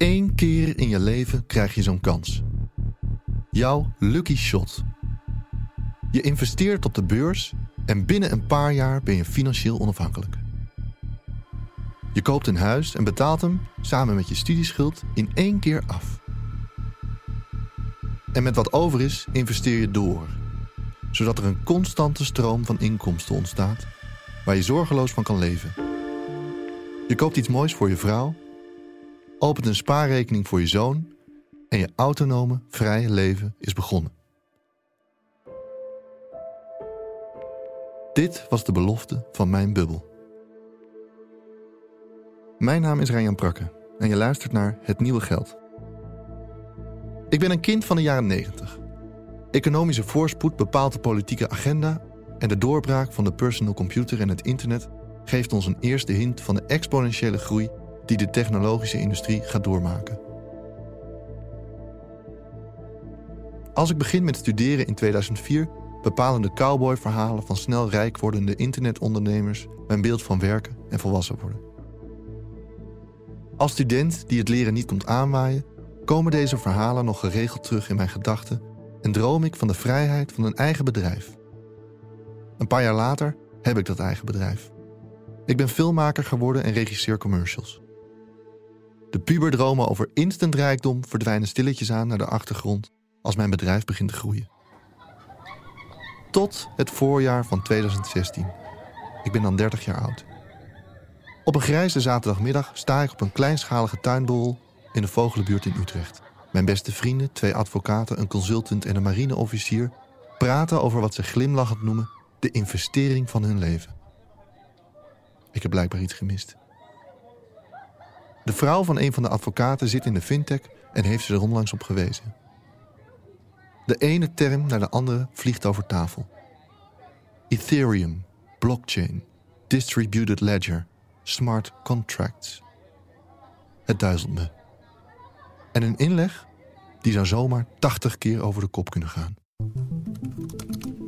Eén keer in je leven krijg je zo'n kans. Jouw lucky shot. Je investeert op de beurs en binnen een paar jaar ben je financieel onafhankelijk. Je koopt een huis en betaalt hem samen met je studieschuld in één keer af. En met wat over is, investeer je door, zodat er een constante stroom van inkomsten ontstaat waar je zorgeloos van kan leven. Je koopt iets moois voor je vrouw, opent een spaarrekening voor je zoon en je autonome, vrije leven is begonnen. Dit was de belofte van mijn bubbel. Mijn naam is Ryan Prakke en je luistert naar Het Nieuwe Geld. Ik ben een kind van de jaren 90. Economische voorspoed bepaalt de politieke agenda en de doorbraak van de personal computer en het internet geeft ons een eerste hint van de exponentiële groei die de technologische industrie gaat doormaken. Als ik begin met studeren in 2004 bepalen de cowboy-verhalen van snel rijk wordende internetondernemers mijn beeld van werken en volwassen worden. Als student die het leren niet komt aanwaaien, komen deze verhalen nog geregeld terug in mijn gedachten en droom ik van de vrijheid van een eigen bedrijf. Een paar jaar later heb ik dat eigen bedrijf. Ik ben filmmaker geworden en regisseer commercials. De puberdromen over instant rijkdom verdwijnen stilletjes aan naar de achtergrond als mijn bedrijf begint te groeien. Tot het voorjaar van 2016. Ik ben dan 30 jaar oud. Op een grijze zaterdagmiddag sta ik op een kleinschalige tuinborrel in de Vogelenbuurt in Utrecht. Mijn beste vrienden, twee advocaten, een consultant en een marineofficier praten over wat ze glimlachend noemen de investering van hun leven. Ik heb blijkbaar iets gemist. De vrouw van een van de advocaten zit in de fintech en heeft ze er onlangs op gewezen. De ene term naar de andere vliegt over tafel. Ethereum, blockchain, distributed ledger, smart contracts. Het duizelt. En een inleg die zou zomaar 80 keer over de kop kunnen gaan.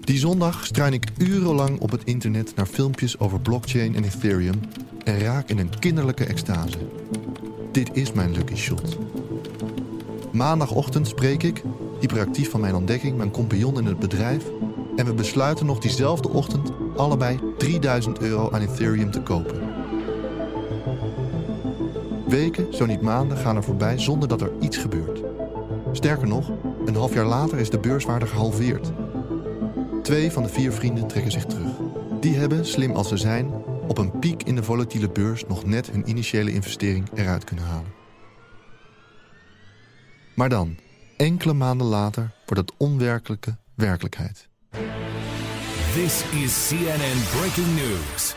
Die zondag struin ik urenlang op het internet naar filmpjes over blockchain en Ethereum en raak in een kinderlijke extase. Dit is mijn lucky shot. Maandagochtend spreek ik, hyperactief van mijn ontdekking, mijn compagnon in het bedrijf en we besluiten nog diezelfde ochtend allebei 3000 euro aan Ethereum te kopen. Weken, zo niet maanden, gaan er voorbij zonder dat er iets gebeurt. Sterker nog, een half jaar later is de beurswaarde gehalveerd. Twee van de vier vrienden trekken zich terug. Die hebben, slim als ze zijn, op een piek in de volatiele beurs nog net hun initiële investering eruit kunnen halen. Maar dan, enkele maanden later, wordt het onwerkelijke werkelijkheid. This is CNN breaking news.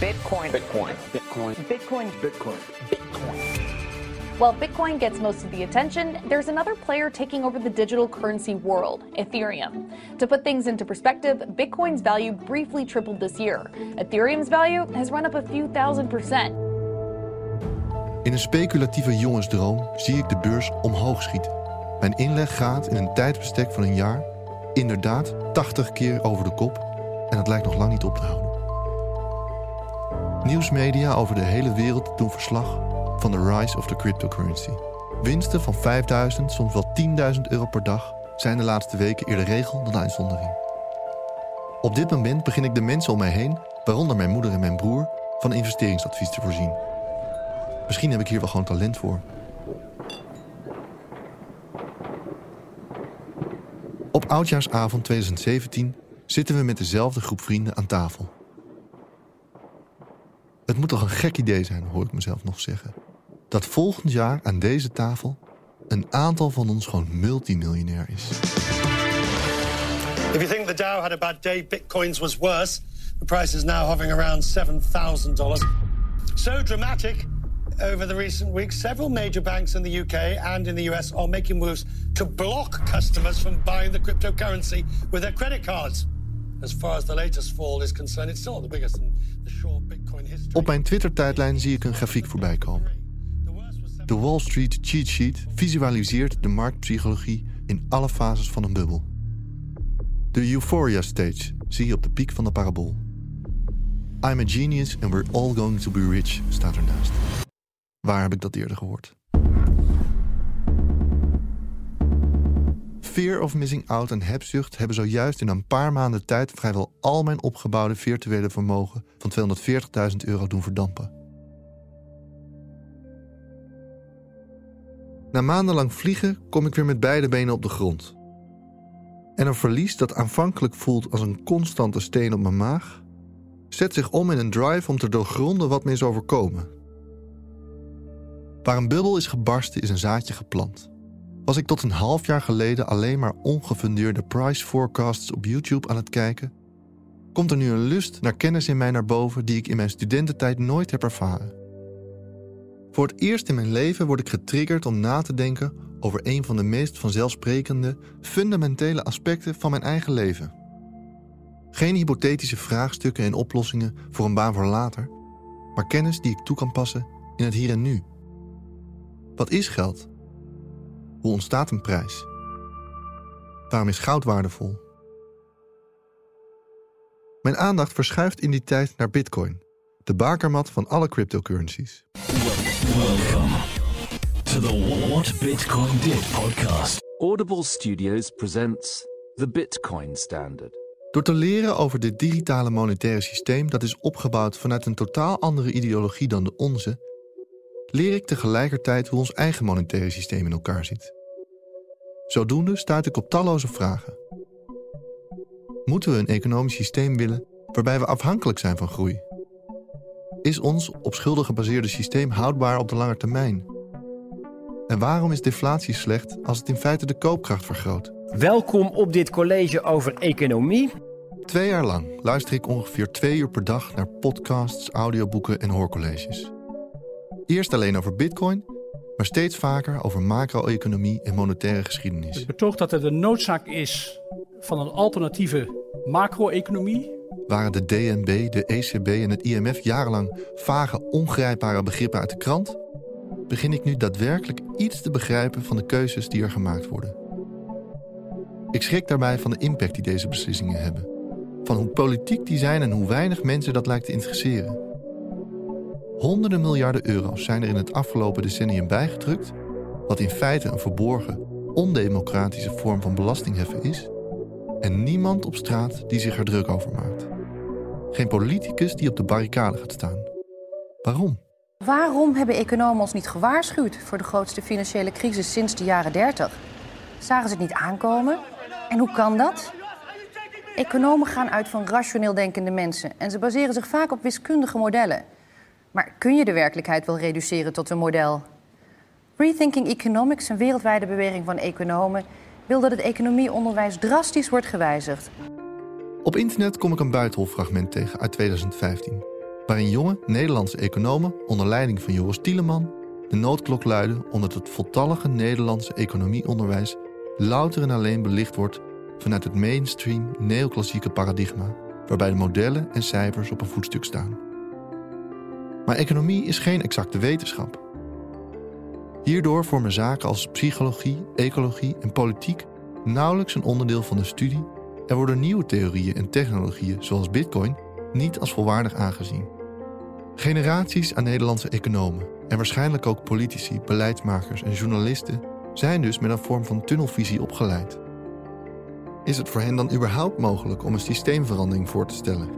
Bitcoin. Bitcoin. Bitcoin. Bitcoin. Bitcoin. Bitcoin. While Bitcoin gets most of the attention, there's another player taking over the digital currency world, Ethereum. To put things into perspective, Bitcoin's value briefly tripled this year. Ethereum's value has run up a few thousand percent. In een speculatieve jongensdroom zie ik de beurs omhoog schieten. Mijn inleg gaat in een tijdbestek van een jaar inderdaad 80 keer over de kop en het lijkt nog lang niet op te houden. Nieuwsmedia over de hele wereld doen verslag van de rise of the cryptocurrency. Winsten van 5000, soms wel 10.000 euro per dag zijn de laatste weken eerder regel dan uitzondering. Op dit moment begin ik de mensen om mij heen, waaronder mijn moeder en mijn broer, van investeringsadvies te voorzien. Misschien heb ik hier wel gewoon talent voor. Op oudjaarsavond 2017 zitten we met dezelfde groep vrienden aan tafel. Het moet toch een gek idee zijn, hoor ik mezelf nog zeggen. Dat volgend jaar aan deze tafel een aantal van ons gewoon multimiljonair is. If you think the Dow had a bad day, Bitcoins was worse. The price is now hovering around $7,000. So dramatic over the recent weeks, several major banks in the UK and in the US are making moves to block customers from buying the cryptocurrency with their credit cards. As far as the latest fall is concerned, it's still the biggest in the short Bitcoin history. Op mijn Twitter-tijdlijn zie ik een grafiek voorbij komen. De Wall Street Cheat Sheet visualiseert de marktpsychologie in alle fases van een bubbel. De Euphoria Stage zie je op de piek van de parabool. I'm a genius and we're all going to be rich staat ernaast. Waar heb ik dat eerder gehoord? Fear of missing out en hebzucht hebben zojuist in een paar maanden tijd vrijwel al mijn opgebouwde virtuele vermogen van 240.000 euro doen verdampen. Na maandenlang vliegen kom ik weer met beide benen op de grond. En een verlies dat aanvankelijk voelt als een constante steen op mijn maag, zet zich om in een drive om te doorgronden wat me is overkomen. Waar een bubbel is gebarsten, is een zaadje geplant. Was ik tot een half jaar geleden alleen maar ongefundeerde price forecasts op YouTube aan het kijken, komt er nu een lust naar kennis in mij naar boven die ik in mijn studententijd nooit heb ervaren. Voor het eerst in mijn leven word ik getriggerd om na te denken over een van de meest vanzelfsprekende, fundamentele aspecten van mijn eigen leven. Geen hypothetische vraagstukken en oplossingen voor een baan voor later, maar kennis die ik toe kan passen in het hier en nu. Wat is geld? Hoe ontstaat een prijs? Waarom is goud waardevol? Mijn aandacht verschuift in die tijd naar Bitcoin, de bakermat van alle cryptocurrencies. Welcome to the What Bitcoin Did podcast. Audible Studios presents The Bitcoin Standard. Door te leren over dit digitale monetaire systeem dat is opgebouwd vanuit een totaal andere ideologie dan de onze, leer ik tegelijkertijd hoe ons eigen monetaire systeem in elkaar zit. Zodoende stuit ik op talloze vragen. Moeten we een economisch systeem willen waarbij we afhankelijk zijn van groei? Is ons op schulden gebaseerde systeem houdbaar op de lange termijn? En waarom is deflatie slecht als het in feite de koopkracht vergroot? Welkom op dit college over economie. Twee jaar lang luister ik ongeveer twee uur per dag naar podcasts, audioboeken en hoorcolleges. Eerst alleen over Bitcoin, maar steeds vaker over macro-economie en monetaire geschiedenis. Het betoogt dat er de noodzaak is van een alternatieve macro-economie. Waren de DNB, de ECB en het IMF jarenlang vage, ongrijpbare begrippen uit de krant? Begin ik nu daadwerkelijk iets te begrijpen van de keuzes die er gemaakt worden. Ik schrik daarbij van de impact die deze beslissingen hebben. Van hoe politiek die zijn en hoe weinig mensen dat lijkt te interesseren. Honderden miljarden euro's zijn er in het afgelopen decennium bijgedrukt, wat in feite een verborgen, ondemocratische vorm van belastingheffen is, en niemand op straat die zich er druk over maakt. Geen politicus die op de barricade gaat staan. Waarom? Waarom hebben economen ons niet gewaarschuwd voor de grootste financiële crisis sinds de jaren 30? Zagen ze het niet aankomen? En hoe kan dat? Economen gaan uit van rationeel denkende mensen en ze baseren zich vaak op wiskundige modellen. Maar kun je de werkelijkheid wel reduceren tot een model? Rethinking Economics, een wereldwijde beweging van economen, wil dat het economieonderwijs drastisch wordt gewijzigd. Op internet kom ik een buitenholfragment tegen uit 2015, waarin jonge Nederlandse economen onder leiding van Joris Tieleman de noodklok luiden omdat het voltallige Nederlandse economieonderwijs louter en alleen belicht wordt vanuit het mainstream neoclassieke paradigma, waarbij de modellen en cijfers op een voetstuk staan. Maar economie is geen exacte wetenschap. Hierdoor vormen zaken als psychologie, ecologie en politiek nauwelijks een onderdeel van de studie en worden nieuwe theorieën en technologieën zoals Bitcoin niet als volwaardig aangezien. Generaties aan Nederlandse economen en waarschijnlijk ook politici, beleidsmakers en journalisten zijn dus met een vorm van tunnelvisie opgeleid. Is het voor hen dan überhaupt mogelijk om een systeemverandering voor te stellen?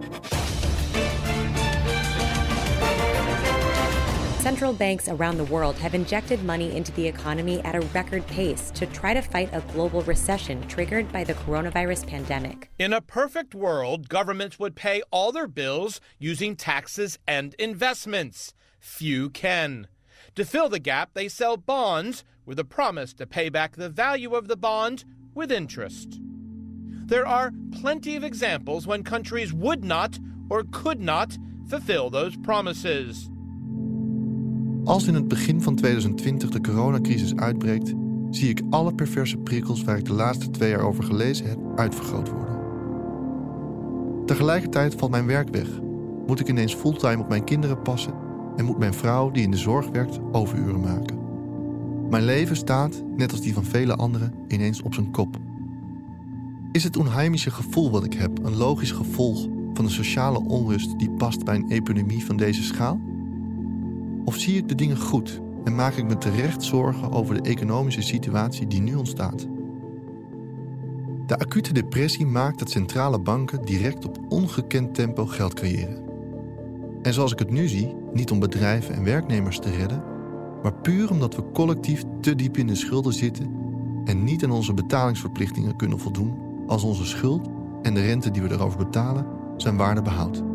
Central banks around the world have injected money into the economy at a record pace to try to fight a global recession triggered by the coronavirus pandemic. In a perfect world, governments would pay all their bills using taxes and investments. Few can. To fill the gap, they sell bonds with a promise to pay back the value of the bond with interest. There are plenty of examples when countries would not or could not fulfill those promises. Als in het begin van 2020 de coronacrisis uitbreekt, zie ik alle perverse prikkels waar ik de laatste twee jaar over gelezen heb uitvergroot worden. Tegelijkertijd valt mijn werk weg. Moet ik ineens fulltime op mijn kinderen passen en moet mijn vrouw, die in de zorg werkt, overuren maken. Mijn leven staat, net als die van vele anderen, ineens op zijn kop. Is het onheimische gevoel wat ik heb een logisch gevolg van de sociale onrust die past bij een epidemie van deze schaal? Of zie ik de dingen goed en maak ik me terecht zorgen over de economische situatie die nu ontstaat? De acute depressie maakt dat centrale banken direct op ongekend tempo geld creëren. En zoals ik het nu zie, niet om bedrijven en werknemers te redden, maar puur omdat we collectief te diep in de schulden zitten en niet aan onze betalingsverplichtingen kunnen voldoen als onze schuld en de rente die we erover betalen zijn waarde behoudt.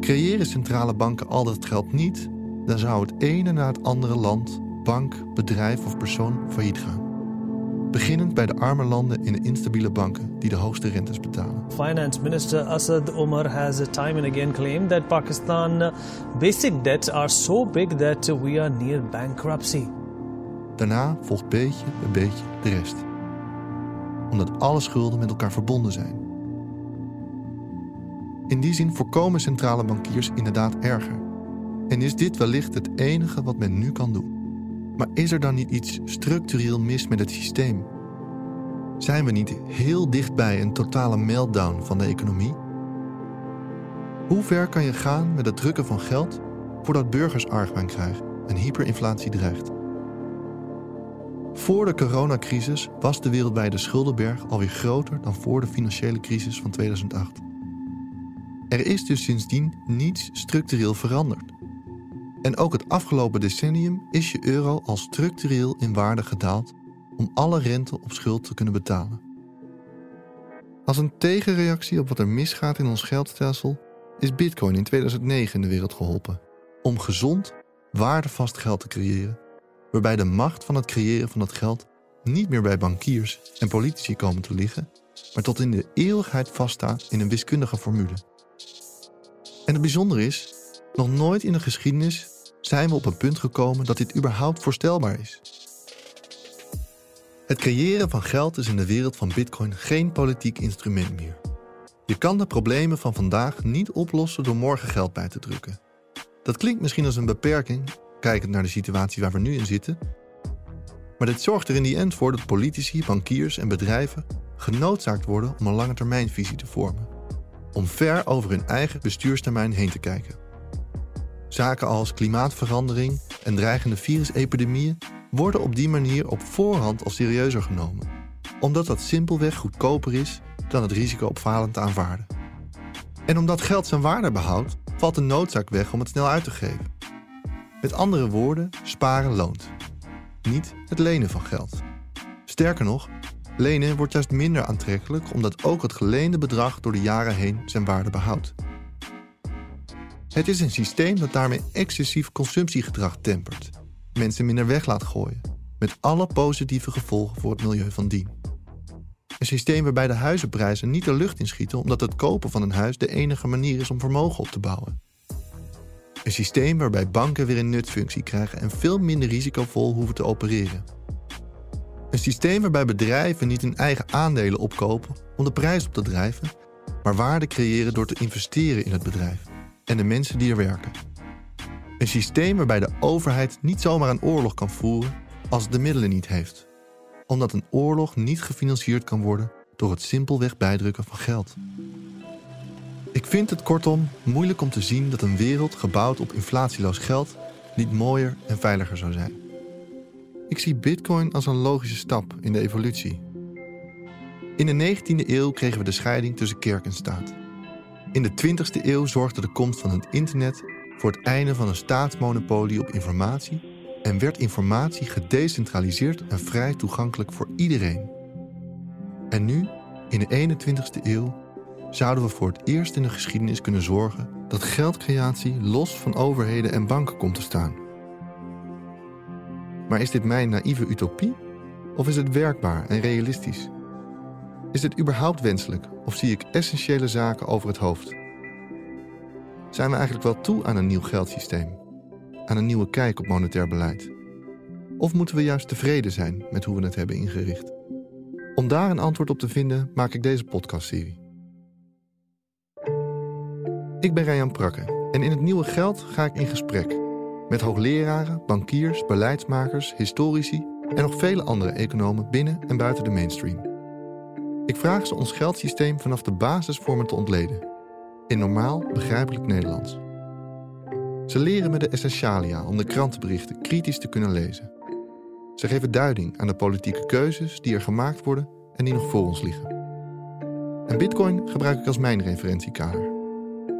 Creëren centrale banken al dat geld niet, dan zou het ene na het andere land, bank, bedrijf of persoon failliet gaan. Beginnend bij de arme landen in de instabiele banken die de hoogste rentes betalen. Finance Minister Asad Omar has time and again claimed that Pakistan basic debts are so big that we are near bankruptcy. Daarna volgt beetje bij beetje de rest. Omdat alle schulden met elkaar verbonden zijn. In die zin voorkomen centrale bankiers inderdaad erger. En is dit wellicht het enige wat men nu kan doen. Maar is er dan niet iets structureel mis met het systeem? Zijn we niet heel dichtbij een totale meltdown van de economie? Hoe ver kan je gaan met het drukken van geld voordat burgers argwaan krijgen en hyperinflatie dreigt? Voor de coronacrisis was de wereldwijde schuldenberg alweer groter dan voor de financiële crisis van 2008. Er is dus sindsdien niets structureel veranderd. En ook het afgelopen decennium is je euro al structureel in waarde gedaald om alle rente op schuld te kunnen betalen. Als een tegenreactie op wat er misgaat in ons geldstelsel is Bitcoin in 2009 in de wereld geholpen om gezond, waardevast geld te creëren, waarbij de macht van het creëren van dat geld niet meer bij bankiers en politici komen te liggen, maar tot in de eeuwigheid vaststaat in een wiskundige formule. En het bijzondere is, nog nooit in de geschiedenis zijn we op een punt gekomen dat dit überhaupt voorstelbaar is. Het creëren van geld is in de wereld van Bitcoin geen politiek instrument meer. Je kan de problemen van vandaag niet oplossen door morgen geld bij te drukken. Dat klinkt misschien als een beperking, kijkend naar de situatie waar we nu in zitten. Maar dit zorgt er in die end voor dat politici, bankiers en bedrijven genoodzaakt worden om een lange termijnvisie te vormen. Om ver over hun eigen bestuurstermijn heen te kijken. Zaken als klimaatverandering en dreigende virusepidemieën worden op die manier op voorhand al serieuzer genomen, omdat dat simpelweg goedkoper is dan het risico op falen te aanvaarden. En omdat geld zijn waarde behoudt, valt de noodzaak weg om het snel uit te geven. Met andere woorden, sparen loont. Niet het lenen van geld. Sterker nog, lenen wordt juist minder aantrekkelijk omdat ook het geleende bedrag door de jaren heen zijn waarde behoudt. Het is een systeem dat daarmee excessief consumptiegedrag tempert, mensen minder weg laat gooien, met alle positieve gevolgen voor het milieu van dien. Een systeem waarbij de huizenprijzen niet de lucht inschieten omdat het kopen van een huis de enige manier is om vermogen op te bouwen. Een systeem waarbij banken weer een nutfunctie krijgen en veel minder risicovol hoeven te opereren. Een systeem waarbij bedrijven niet hun eigen aandelen opkopen om de prijs op te drijven, maar waarde creëren door te investeren in het bedrijf en de mensen die er werken. Een systeem waarbij de overheid niet zomaar een oorlog kan voeren als het de middelen niet heeft, omdat een oorlog niet gefinancierd kan worden door het simpelweg bijdrukken van geld. Ik vind het kortom moeilijk om te zien dat een wereld gebouwd op inflatieloos geld niet mooier en veiliger zou zijn. Ik zie Bitcoin als een logische stap in de evolutie. In de 19e eeuw kregen we de scheiding tussen kerk en staat. In de 20e eeuw zorgde de komst van het internet voor het einde van een staatsmonopolie op informatie en werd informatie gedecentraliseerd en vrij toegankelijk voor iedereen. En nu, in de 21e eeuw, zouden we voor het eerst in de geschiedenis kunnen zorgen dat geldcreatie los van overheden en banken komt te staan. Maar is dit mijn naïeve utopie? Of is het werkbaar en realistisch? Is dit überhaupt wenselijk of zie ik essentiële zaken over het hoofd? Zijn we eigenlijk wel toe aan een nieuw geldsysteem? Aan een nieuwe kijk op monetair beleid? Of moeten we juist tevreden zijn met hoe we het hebben ingericht? Om daar een antwoord op te vinden, maak ik deze podcastserie. Ik ben Ryan Prakke en in het nieuwe geld ga ik in gesprek met hoogleraren, bankiers, beleidsmakers, historici en nog vele andere economen binnen en buiten de mainstream. Ik vraag ze ons geldsysteem vanaf de basisvormen te ontleden, in normaal begrijpelijk Nederlands. Ze leren me de essentialia om de krantenberichten kritisch te kunnen lezen. Ze geven duiding aan de politieke keuzes die er gemaakt worden en die nog voor ons liggen. En Bitcoin gebruik ik als mijn referentiekader,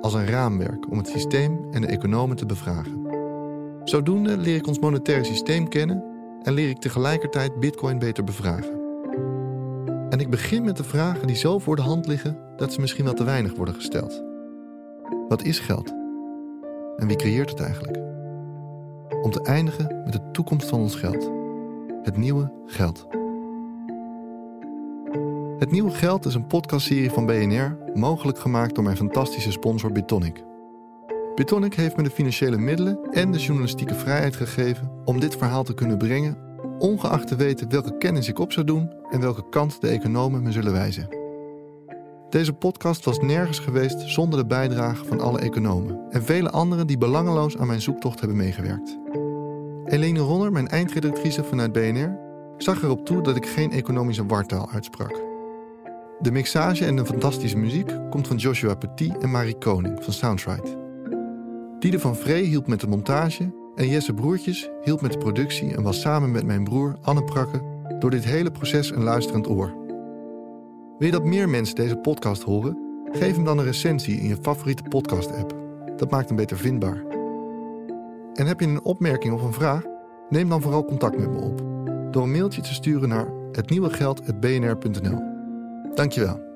als een raamwerk om het systeem en de economen te bevragen. Zodoende leer ik ons monetaire systeem kennen en leer ik tegelijkertijd Bitcoin beter bevragen. En ik begin met de vragen die zo voor de hand liggen dat ze misschien wel te weinig worden gesteld. Wat is geld? En wie creëert het eigenlijk? Om te eindigen met de toekomst van ons geld. Het nieuwe geld. Het nieuwe geld is een podcastserie van BNR, mogelijk gemaakt door mijn fantastische sponsor Bitonic. Bitonic heeft me de financiële middelen en de journalistieke vrijheid gegeven om dit verhaal te kunnen brengen, ongeacht te weten welke kennis ik op zou doen en welke kant de economen me zullen wijzen. Deze podcast was nergens geweest zonder de bijdrage van alle economen en vele anderen die belangeloos aan mijn zoektocht hebben meegewerkt. Helene Ronner, mijn eindredactrice vanuit BNR, zag erop toe dat ik geen economische wartaal uitsprak. De mixage en de fantastische muziek komt van Joshua Petit en Marie Koning van Soundtrite. Diede van Vree hielp met de montage en Jesse Broertjes hielp met de productie en was samen met mijn broer Anne Prakke door dit hele proces een luisterend oor. Wil je dat meer mensen deze podcast horen? Geef hem dan een recensie in je favoriete podcast-app. Dat maakt hem beter vindbaar. En heb je een opmerking of een vraag? Neem dan vooral contact met me op door een mailtje te sturen naar hetnieuwegeld.bnr.nl. Dankjewel.